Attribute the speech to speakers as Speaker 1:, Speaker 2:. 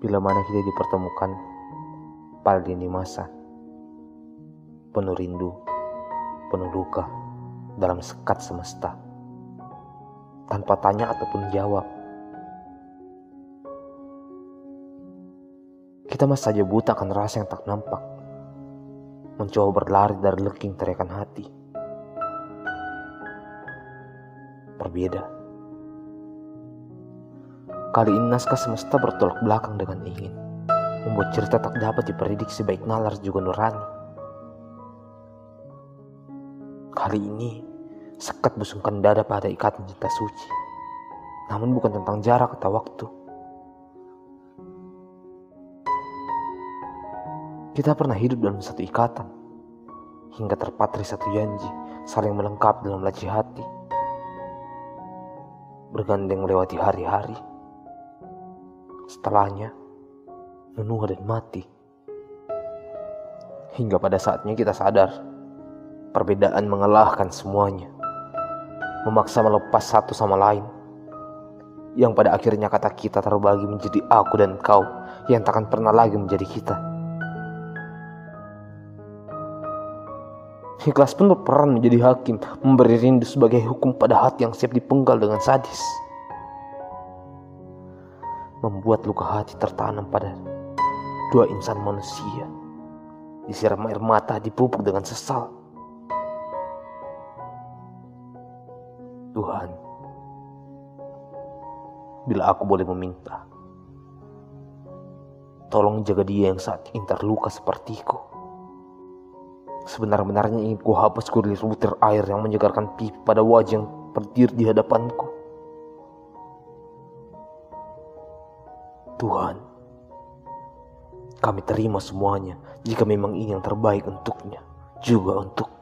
Speaker 1: bila mana kita dipertemukan pada dini masa. Penuh rindu, penuh luka dalam sekat semesta. Tanpa tanya ataupun jawab. Kita masih saja buta akan rasa yang tak nampak. Mencoba berlari dari leking teriakan hati. Berbeda. Kali ini naskah semesta bertolak belakang dengan ingin. Membuat cerita tak dapat diprediksi baik nalar juga nurani. Kali ini, sekat busungkan dada pada ikatan cinta suci. Namun bukan tentang jarak atau waktu. Kita pernah hidup dalam satu ikatan. Hingga terpatri satu janji, saling melengkapi dalam laci hati. Bergandeng melewati hari-hari. Setelahnya, menua dan mati. Hingga pada saatnya kita sadar, perbedaan mengalahkan semuanya. Memaksa melepas satu sama lain. Yang pada akhirnya kata kita terbagi menjadi aku dan kau yang takkan pernah lagi menjadi kita. Ikhlas pun berperan menjadi hakim, memberi rindu sebagai hukum pada hati yang siap dipenggal dengan sadis. Membuat luka hati tertanam pada dua insan manusia. Disiram air mata, dipupuk dengan sesal. Tuhan, bila aku boleh meminta, tolong jaga dia yang saat ini terluka sepertiku. Sebenar-benarnya ingin ku hapus kurir butir air yang menyegarkan pipi pada wajah yang berdiri di hadapanku. Tuhan, kami terima semuanya jika memang ini yang terbaik untuknya, juga untuk